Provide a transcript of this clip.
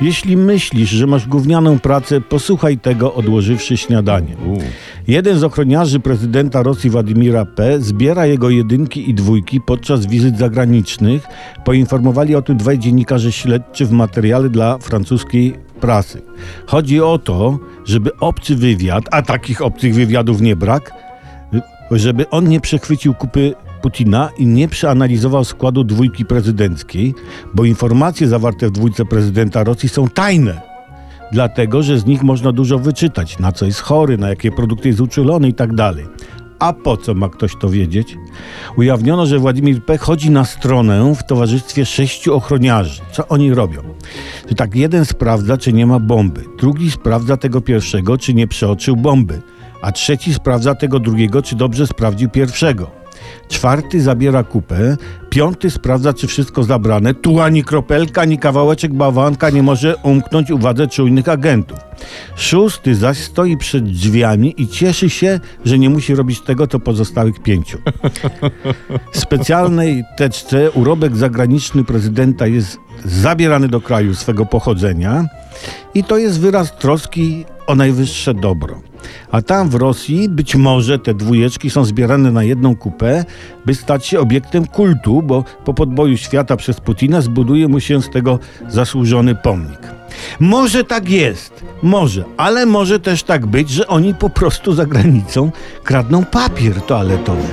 Jeśli myślisz, że masz gównianą pracę, posłuchaj tego odłożywszy śniadanie. U. Jeden z ochroniarzy prezydenta Rosji Władimira P. zbiera jego jedynki i dwójki podczas wizyt zagranicznych. Poinformowali o tym dwaj dziennikarze śledczy w materiale dla francuskiej prasy. Chodzi o to, żeby obcy wywiad, a takich obcych wywiadów nie brak, żeby on nie przechwycił kupy Putina i nie przeanalizował składu dwójki prezydenckiej, bo informacje zawarte w dwójce prezydenta Rosji są tajne. Dlatego, że z nich można dużo wyczytać, na co jest chory, na jakie produkty jest uczulony i tak. A po co ma ktoś to wiedzieć? Ujawniono, że Władimir P. chodzi na stronę w towarzystwie sześciu ochroniarzy. Co oni robią? Że tak jeden sprawdza, czy nie ma bomby, drugi sprawdza tego pierwszego, czy nie przeoczył bomby, a trzeci sprawdza tego drugiego, czy dobrze sprawdził pierwszego. Czwarty zabiera kupę, piąty sprawdza, czy wszystko zabrane. Tu ani kropelka, ani kawałeczek bawanka nie może umknąć uwadze czujnych agentów. Szósty zaś stoi przed drzwiami i cieszy się, że nie musi robić tego, co pozostałych pięciu. W specjalnej teczce urobek zagraniczny prezydenta jest zabierany do kraju swego pochodzenia i to jest wyraz troski o najwyższe dobro. A tam w Rosji być może te dwójeczki są zbierane na jedną kupę, by stać się obiektem kultu, bo po podboju świata przez Putina zbuduje mu się z tego zasłużony pomnik. Może tak jest, może, ale może też tak być, że oni po prostu za granicą kradną papier toaletowy.